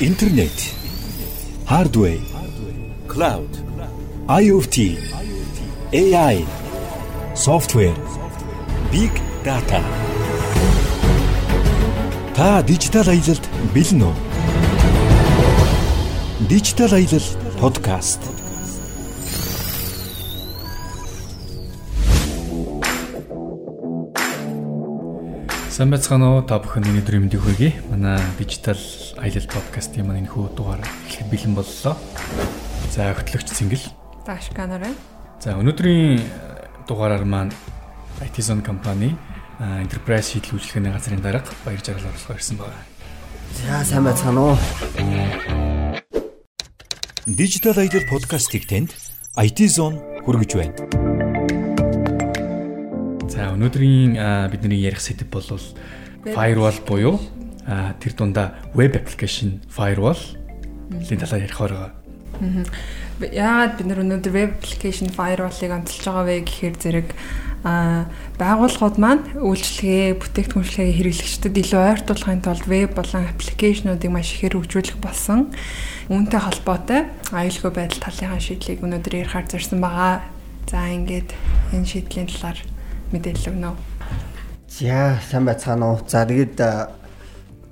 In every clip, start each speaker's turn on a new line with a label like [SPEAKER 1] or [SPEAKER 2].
[SPEAKER 1] интернет, hardware, cloud, IoT, AI, software, big data. Та дижитал аялалд бэлэн үү? Дижитал аялал подкаст.
[SPEAKER 2] Сайн байцгаана уу? Та бүхэн өнөөдрийн мэндийг хүргэе. Манай дижитал аялал подкастын маань энэхүү дугаар эхлэх бэлэн боллоо. За хөтлөгч Цэнгэл.
[SPEAKER 3] За ашганаар байна.
[SPEAKER 2] За өнөөдрийн дугаараар маань IT Zone компани enterprise шийдэл үйлчлэгээний газрын дарга баяр жаргал оруулах ирсэн байна.
[SPEAKER 4] За сайн байцгаана уу?
[SPEAKER 1] Дижитал аялал подкастыг танд IT Zone хүргэж байна.
[SPEAKER 2] За өнөөдрийн бидний ярих сэдэв бол firewall буюу тэр дундаа web application firewall лийн талаар ярих байгаа.
[SPEAKER 3] Яагаад бид нар өнөөдөр web application firewall-ыг онцолж байгаа вэ гэхээр зэрэг а байгууллагууд маань үйлчлэгээ, бүтээгдэхүүнчлэгээ хэрэглэгчдэд илүү ойртуулахын тулд веб болон аппликейшнуудыг маш ихээр хөгжүүлэх болсон. Үүнтэй холбоотой аюулгүй байдал талынхаа шийдлийг өнөөдөр ярихаар зорьсон байгаа. За ингээд энэ шийдлийн талаар мэдээлэл өгнө.
[SPEAKER 4] За сайн байцгаана уу. За тэгээд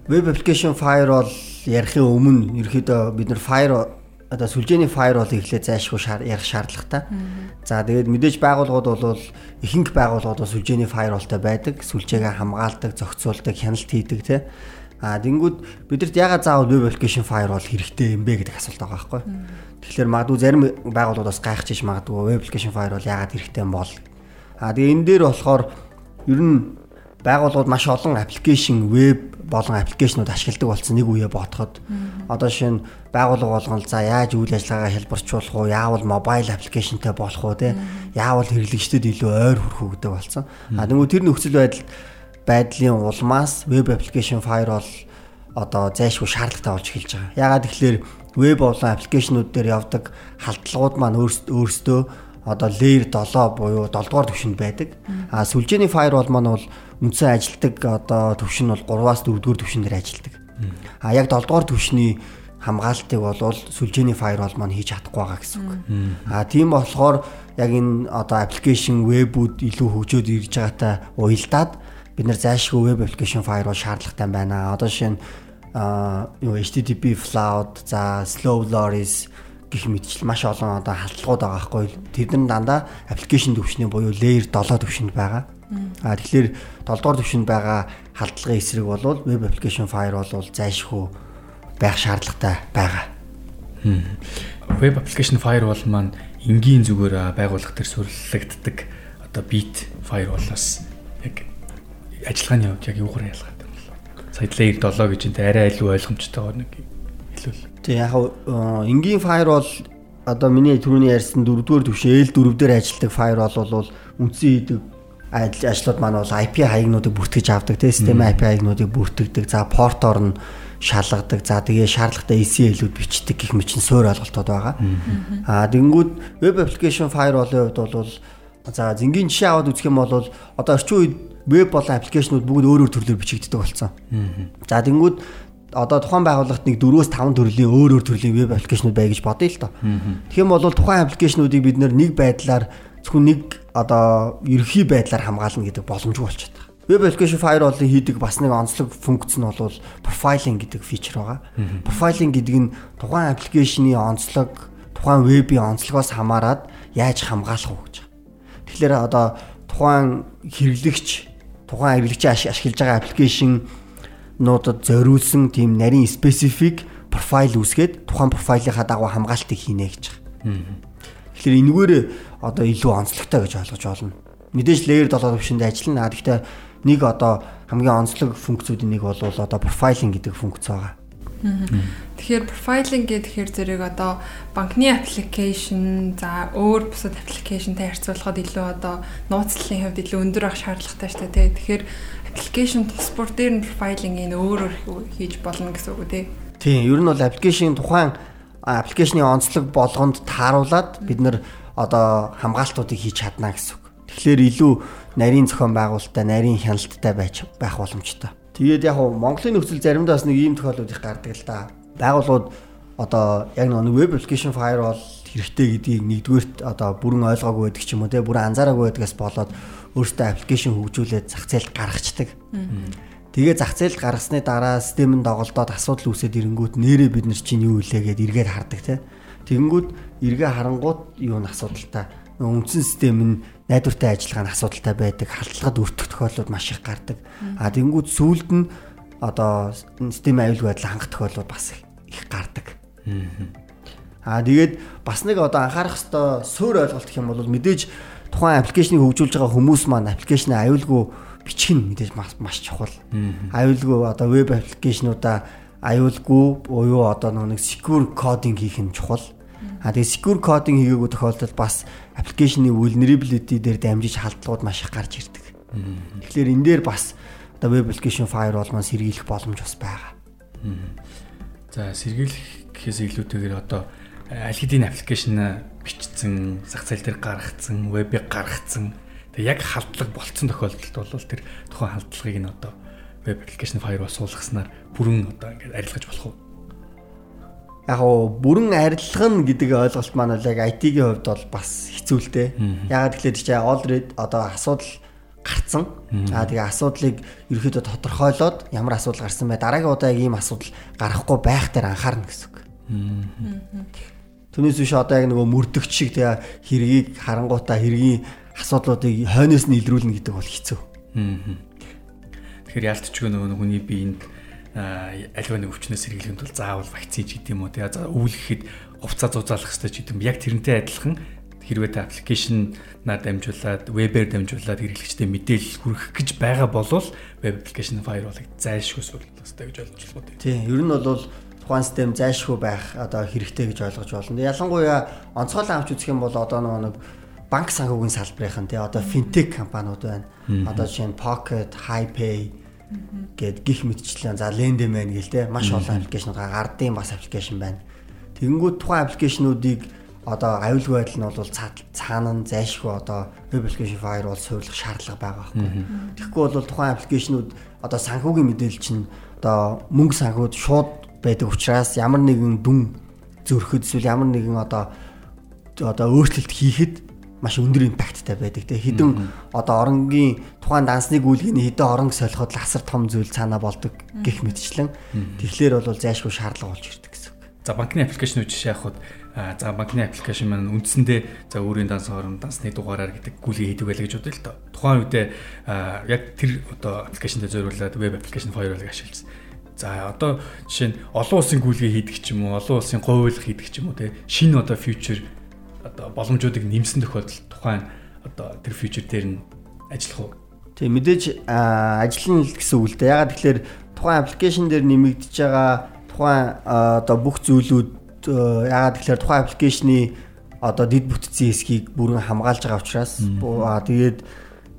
[SPEAKER 4] веб аппликейшн firewall ярихын өмнө ерөөдөө бид нар firewall одоо сүлжээний firewall-ыг эхлээд зайлшгүй ярих шаардлагатай. За тэгээд мэдээж байгууллагууд бол ихэнх байгууллагууд сүлжээний firewall-тай байдаг. Сүлжээгээ хамгаалдаг, зохицуулдаг, хяналт хийдэг тий. А тэнгүүд бидэрт ягаад заавал web application firewall хэрэгтэй юм бэ гэдэг асуулт байгаа байхгүй. Тэгэхээр магадгүй зарим байгууллагууд бас гайхчихж магадгүй web application firewall ягаад хэрэгтэй юм бол. А тэгээ энэ дээр болохоор ер нь байгууллагууд маш олон аппликейшн веб болон аппликейшнууд ашигладаг болсон нэг үе бодоход одоо шинэ байгууллага болгон за яаж үйл ажиллагаагаа хэлбэрчүүлэх уу яавал мобайл аппликейшнтэй болох уу те яавал хэрэглэгчдэд илүү ойр хүрэх үү гэдэг болсон. А тэгвэл тэр нөхцөл байдал байдлын улмаас веб аппликейшн firewall одоо зайлшгүй шаардлагатай болж эхэлж байгаа. Ягаад тэгэхээр веб болон аппликейшнүүд дээр явдаг халдлагууд маань өөрсдөө одоо layer 7 буюу 7 дугаар түвшинд байдаг. А сүлжээний firewall маань бол үндсэн ажилтдаг одоо түвшин бол 3-аас 4 дугаар түвшинээр ажилтдаг. А яг 7 дугаар түвшний хамгаалтыг бол сүлжээний firewall маань хийж чадахгүй байгаа гэсэн үг. А тийм болохоор яг энэ одоо аппликейшн вебүүд илүү хөгжөөд ирж байгаатай уялдаад бид нар зайлшгүй веб аппликейшн firewall шаардлагатай байна. Одоо жишээ нь юу HTTP cloud, за slow loris гэх мэтчил маш олон одоо халдлагууд байгаа байхгүй. Тэд нар дандаа аппликейшн төвшний буюу layer 7 төвшөнд байгаа. А тэгэхээр 7 дугаар төвшөнд байгаа халдлагын эсрэг бол web application firewall бол зайлшгүй байх шаардлагатай байгаа.
[SPEAKER 2] Web application firewall маань энгийн зүгээр байгууллага төр сурлагддаг одоо bit firewall-аас яг ажиллагааны хувьд яг юугаар ялгаатай бол сая layer 7 гэж энэ арай илүү ойлгомжтой нэг хэлвэл.
[SPEAKER 4] Тэг яг энгийн firewall одоо миний түрүүний ярьсан 4-р түвшин L4 дээр ажилладаг firewall бол үндсэн хийдэг ажлууд маань бол IP хаягнуудыг бүртгэж авдаг тийм систем IP хаягнуудыг бүртгэдэг. За портоор нь шалгадаг. За тэгээ шаардлагатай ECL-үүд бичдэг гэх мэт суур ойлголтууд байгаа. Аа тэгэнгүүт web application firewall-ын хувьд бол за зингийн жишээ аваад үзэх юм бол одоо орчин үед веб болон аппликейшнууд бүгд өөр өөр төрлөөр бичигддэг болсон. За тэгэнгүүт одоо тухайн байгууллагт нэг 4-өөс 5 төрлийн өөр өөр төрлийн веб аппликейшнууд бай гэж бодъё л доо. Тэгэх юм бол тухайн аппликейшнуудыг бид нэг байдлаар зөвхөн нэг одоо ерөхий байдлаар хамгаална гэдэг боломжгүй болчиход байгаа. Web application firewall-ыг хийдэг бас нэг онцлог функц нь бол profiling гэдэг фичер байгаа. Profiling гэдэг нь тухайн аппликейшны онцлог, тухайн вебийн онцлогоос хамаарат яаж хамгаалах вэ гэж. Тэгэхээр одоо тухайн хэрэглэгч, тухайн хэрэглэгчийн ашиглаж байгаа аппликейшн нуудад зориулсан тийм нарийн специфик профайл үүсгээд тухайн профайлынхаа дагуу хамгаалтыг хийнэ гэж. Тэгэхээр энэгээр одоо илүү онцлогтой гэж ойлгож байна. Мэдээж layer 7 төвшөнд ажиллана. Гэхдээ нэг одоо хамгийн онцлог функцүүдийн нэг бол одоо profiling гэдэг функц байгаа.
[SPEAKER 3] Тэгэхээр profiling гэхээр зэрэг одоо банкны application за өөр бусад applicationтай харьцуулахад илүү одоо нууцлалын хувьд илүү өндөр ах шаардлагатай шүү дээ. Тэгэхээр application тус бүр дээр нь profiling-ийг өөр өөр хийж болно гэсэн үг үү тий.
[SPEAKER 4] Тийм, ер нь бол application тухайн аппликейшны онцлог болгонд тааруулаад бид нэр одоо хамгаалтуудыг хийж чадна гэсэн үг. Тэгэхээр илүү нарийн зохион байгуулалттай, нарийн хяналттай байж байх боломжтой. Тэгээд яг нь Монголын нөхцөл заримдаа бас нэг ийм тохиолдол их гардаг л да. байгууллагууд одоо яг нэг веб application firewall хэрэгтэй гэдгийг нэгдүгürt одоо бүрэн ойлгоогүй байдаг ч юм уу те бүрэн анзаараагүй байдгаас болоод өөртөө аппликейшн хөгжүүлээд зах зээлд гаргацдаг. Тэгээ зах зээлд гаргасны дараа систем нь доголдоод асуудал үүсээд ирэнгүүт нэрээ бид нар чинь юу илээ гэдээ эргээд хардаг те. Тэгэнгүүт эргээ харангууд юу н асуудалтай. Үндсэн систем нь найдвартай ажиллагаа нь асуудалтай байдаг. Халтлагад өртөх тохиолдлууд маш их гардаг. А тэгэнгүүт сүүлд нь одоо систем аюулгүй байдал хангах тохиолдлууд бас их гардаг. Аа тэгээд бас нэг одоо анхаарах хэвээр суур ойлголт гэх юм бол мэдээж тухайн аппликейшнийг хөгжүүлж байгаа хүмүүс маань аппликейшнээ аюулгүй бичих нь мэдээж маш чухал. Аюулгүй одоо веб аппликейшнуудаа аюулгүй буюу одоо нэг secure coding хийх нь чухал. А тэгээд secure coding хийгээгүй тохиолдолд бас аппликейшны vulnerability дээр дамжиж халдлагууд маш их гарч ирдэг. Тэгэхээр энэ дээр бас одоо web application firewall маань сэргийлэх боломж бас байгаа.
[SPEAKER 2] За сэргийлэх гэхээс илүүтэйгээр одоо аль хэдийн аппликейшн бичсэн, зах зээл дээр гаргацсан, вебыг гаргацсан. Тэгээ яг халдлага болцсон тохиолдолд бол тэр тухайн халдлагыг нь одоо веб аппликейшн firewall суулгаснаар бүрэн одоо ингээд арилгаж болох уу?
[SPEAKER 4] Яг гоо бүрэн арилгах нь гэдэг ойлголт маань бол яг IT-ийн хувьд бол бас хэцүү л дээ. Ягаад гэвэл чи already одоо асуудал гарцсан. Аа тэгээ асуудлыг ерөөхдөө тодорхойлоод ямар асуудал гарсан бай дараагийн удаа ийм асуудал гарахгүй байх дээр анхаарна гэсэн үг. Түүнээс биш одоо яг нөгөө мөрдөгч шиг тэгээ хэргийг харангуйтаа хэргийн асуудлуудыг хойноос нь илрүүлнэ гэдэг бол хэцүү.
[SPEAKER 2] Тэгэхээр яалтчгүй нөгөө хүний биеинд аливаа нэг өвчнөөс сэргийлэхэд бол заавал вакцин ч гэдэм үү тэгээ өвлөхэд хувцас зузаалах хэрэгтэй ч гэдэм яг тэрнтэй адилхан хэрвээ та аппликейшн наа дамжуулаад вебээр дамжуулаад хэрэглэгчдэд мэдээлэл хүргэх гэж байгаа болвол веб аппликейшн firewall-ыг зайлшгүй суулгах хэрэгтэй гэж ойлгож байна үү?
[SPEAKER 4] Тийм, ер нь бол тухайн систем зайлшгүй байх одоо хэрэгтэй гэж ойлгож байна. Ялангуяа онцгойлон авч үзэх юм бол одоо нэг банк санхүүгийн салбарын тий одоо финтек компаниуд байна. Одоо жишээ нь Pocket, HiPay гэд гих мэтчлэн за Lendman гэл тий маш олон аппликейшнууд гардын бас аппликейшн байна. Тэгэнгүүт тухайн аппликейшнуудыг одоо аюулгүй байдал нь бол цаана нь зайлшгүй одоо application firewall суйрлах шаардлага байгаа байхгүй. Тэгэхгүй бол тухайн аппликейшнүүд одоо санхүүгийн мэдээлэл чинь одоо мөнгө санхүүд шууд байдаг учраас ямар нэгэн дүн зөрөхөд эсвэл ямар нэгэн одоо одоо өөрчлөлт хийхэд маш өндөр импакттай байдаг те хідэн одоо оронгийн тухайн дансныг үүлгэний хідэн оронг солиход л асар том зүйл цаанаа болдог гэх мэтчлэн тэгэхээр бол зайлшгүй шаардлага болж ирдэг гэсэн үг.
[SPEAKER 2] За банкны аппликейшнүүд жишээ авахд за банкны аппликейшн маань үндсэндээ за өөрийн данс хорон дансны дугаараар гэдэг гүйлгээ хийдэг байлаа гэж бодъё л доо. Тухайн үедээ яг тэр одоо аппликейшнтэй зориулаад веб аппликейшн firewall-ыг ашигласан. За одоо жишээ нь олон улсын гүйлгээ хийдэг ч юм уу, олон улсын говьлох хийдэг ч юм уу те шинэ одоо future одоо боломжуудыг нэмсэн тохиолдолд тухайн одоо тэр future дээр нь ажиллах уу?
[SPEAKER 4] Тийм мэдээж ажиллана л гэсэн үг л дээ. Ягаад тэгэхээр тухайн аппликейшн дээр нэмэгдэж байгаа тухайн одоо бүх зүйлүүд ягаад тэгэхээр тухайн аппликейшны одоо дид бүтцийн хэсгийг бүрэн хамгаалж байгаа учраас тэгээд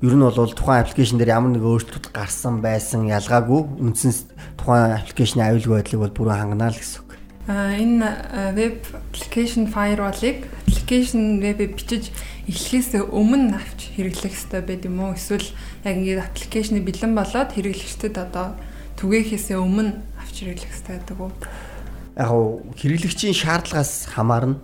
[SPEAKER 4] ер нь бол тухайн аппликейшн дээр ямар нэг өөрчлөлт гарсан байсан ялгаагүй үндсэн тухайн аппликейшны аюулгүй байдлыг бол бүрэн хангана л гэсэн үг.
[SPEAKER 3] А энэ веб application firewall-ыг application web-ийг бичиж эхлэхээс өмнө авч хэрэглэх хэрэгтэй байд юм уу? Эсвэл яг ингээд аппликейшны бэлэн болоод хэрэглэгчдэд одоо түгээхээс өмнө авч хэрэглэх хэрэгтэй гэдэг үү?
[SPEAKER 4] яг хэрэглэгчийн шаардлагаас хамаарна.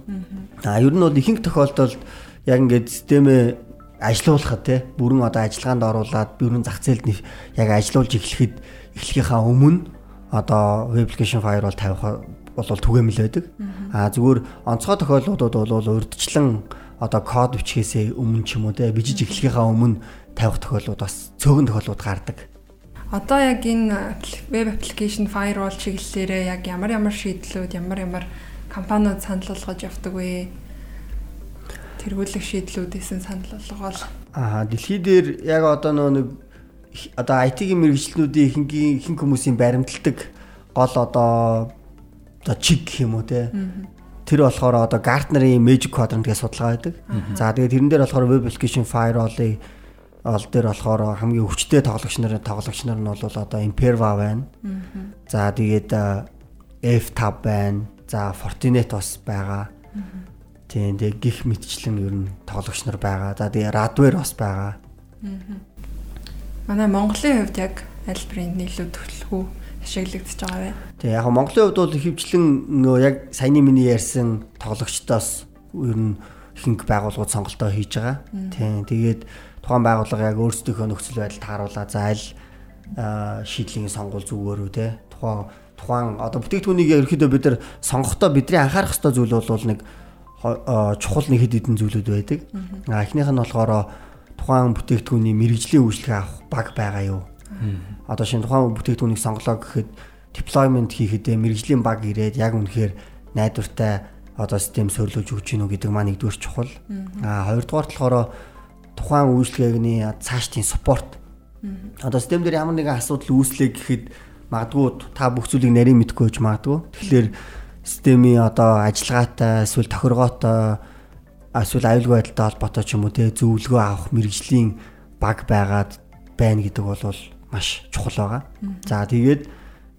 [SPEAKER 4] А ер нь бол ихэнх тохиолдолд яг ингээд системээ ажилуулахад те бүрэн одоо ажиллагаанд оруулаад бүрэн зах зээлд яг ажилуулж эхлэхэд эхлэхийнхаа өмнө одоо application firewall тавих бол түгээмэл байдаг. А зүгээр онцгой тохиолдлуудад бол урдчлан одоо код бичгээсээ өмнө ч юм уу те бичиж эхлэхийнхаа өмнө тавих тохиолдлууд бас цөөхөн тохиолдлууд гардаг.
[SPEAKER 3] Одоо яг энэ веб аппликейшн firewall чиглэлээрээ яг ямар ямар шийдлүүд, ямар ямар компаниуд санал болгож явдаг вэ? Тэргүүлэх шийдлүүдээс санал болгоол.
[SPEAKER 4] Аа, дэлхий дээр яг одоо нэг одоо IT-ийн мэрэгчлүүдийн ихэнгийн ихэнх хүмүүсийн баримталдаг гол одоо одоо чиг гэх юм уу те. Тэр болохоор одоо Gartner-ийн Magic Quadrant гэж судалгаа байдаг. За тэгээд тэрэн дээр болохоор web application firewall-ыг ол дээр болохоор хамгийн өвчтэй тоглогч нарын тоглогч нар нь бол одоо Imperva байна. За тэгээд F5 байна. За Fortinet бас байгаа. Тийм тэгээд гих мэтчлэн ер нь тоглогч нар байгаа. За тэгээд Radware бас байгаа.
[SPEAKER 3] Манай Монголын хувьд яг аль брэнд нийлүү төлөвлөгөө ашиглагдчихж байгаа вэ?
[SPEAKER 4] Тэгээ яг Монголын хувьд бол ихэвчлэн нөө яг саяны миний ярьсан тоглогчдоос ер нь ихэнх байгууллагууд сонголтоо хийж байгаа. Тийм. Тэгээд тухайн байгууллага яг өөрсдийнхөө нөхцөл байдал тааруулаа. За аль шийдлийн сонгуул зүгээр үү те. Тухайн тухайн одоо бүтээгдэхүүнийг ерөөхдөө бид нар сонгохдоо бидний анхаарах ёстой зүйл бол нэг чухал нэг хэд хэдэн зүйлүүд байдаг. Эхнийх нь болохоор тухайн бүтээгдэхүүний мэрэгжлийн үйлчлэг авах баг байгаа юу? Одоо шинэ тухайн бүтээгдэхүүнийг сонголоо гэхэд deployment хийхэд мэрэгжлийн баг ирээд яг үнэхээр найдвартай одоо систем сөрлөж өгч гинүү гэдэг маань нэгдүгээр чухал. А хоёрдугаар болохоор тухайн үйлчлэгээний цаашдын спорт. Одоо систем дээр ямар нэгэн асуудал үүслээ гэхэд магадгүй та бүх зүйлийг нарийн мэдгүй байж магадгүй. Тэгэхээр системийн одоо ажиллагаатай эсвэл тохиргоотой эсвэл аюулгүй байдалтай холбоотой ч юм уу те зөвлөгөө авах мэрэгжлийн баг байгаад байна гэдэг бол маш чухал байгаа. За тэгээд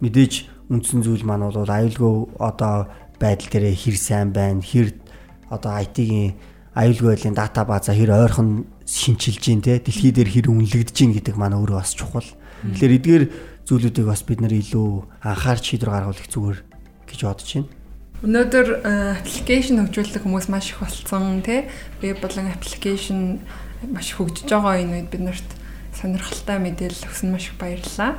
[SPEAKER 4] мэдээж үндсэн зүйл маань бол аюулгүй одоо байдал дээр хэр сайн байна, хэр одоо IT-ийн аюулгүй байдлын дата база хэр ойрхон шинчилж гин те дэлхий дээр хэр үнэлэгдэж гин гэдэг маань өөрөө бас чухал. Тэгэхээр эдгээр зүйлүүдийг бас бид нэр илүү анхаарч шийдвэр гаргавал их зүгээр гэж бодож байна.
[SPEAKER 3] Өнөөдөр аппликейшн хөгжүүлдэг хүмүүс маш их болсон тий. Веб болон аппликейшн маш хөгжиж байгаа энэ үед бид нарт сонирхолтой мэдээлэл өгсөн маш их баярлалаа.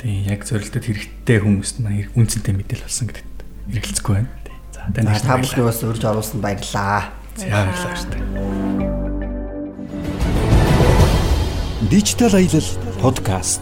[SPEAKER 2] Тийм яг зорилтод хэрэгтэй хүмүүст маань үнцэнтэй мэдээлэл болсон гэдэгт эргэлзэхгүй байна.
[SPEAKER 4] За тань та бүхэн бас урьж оруулсан баярлалаа.
[SPEAKER 2] За баярлалаа шүү дээ.
[SPEAKER 1] Дижитал аялал подкаст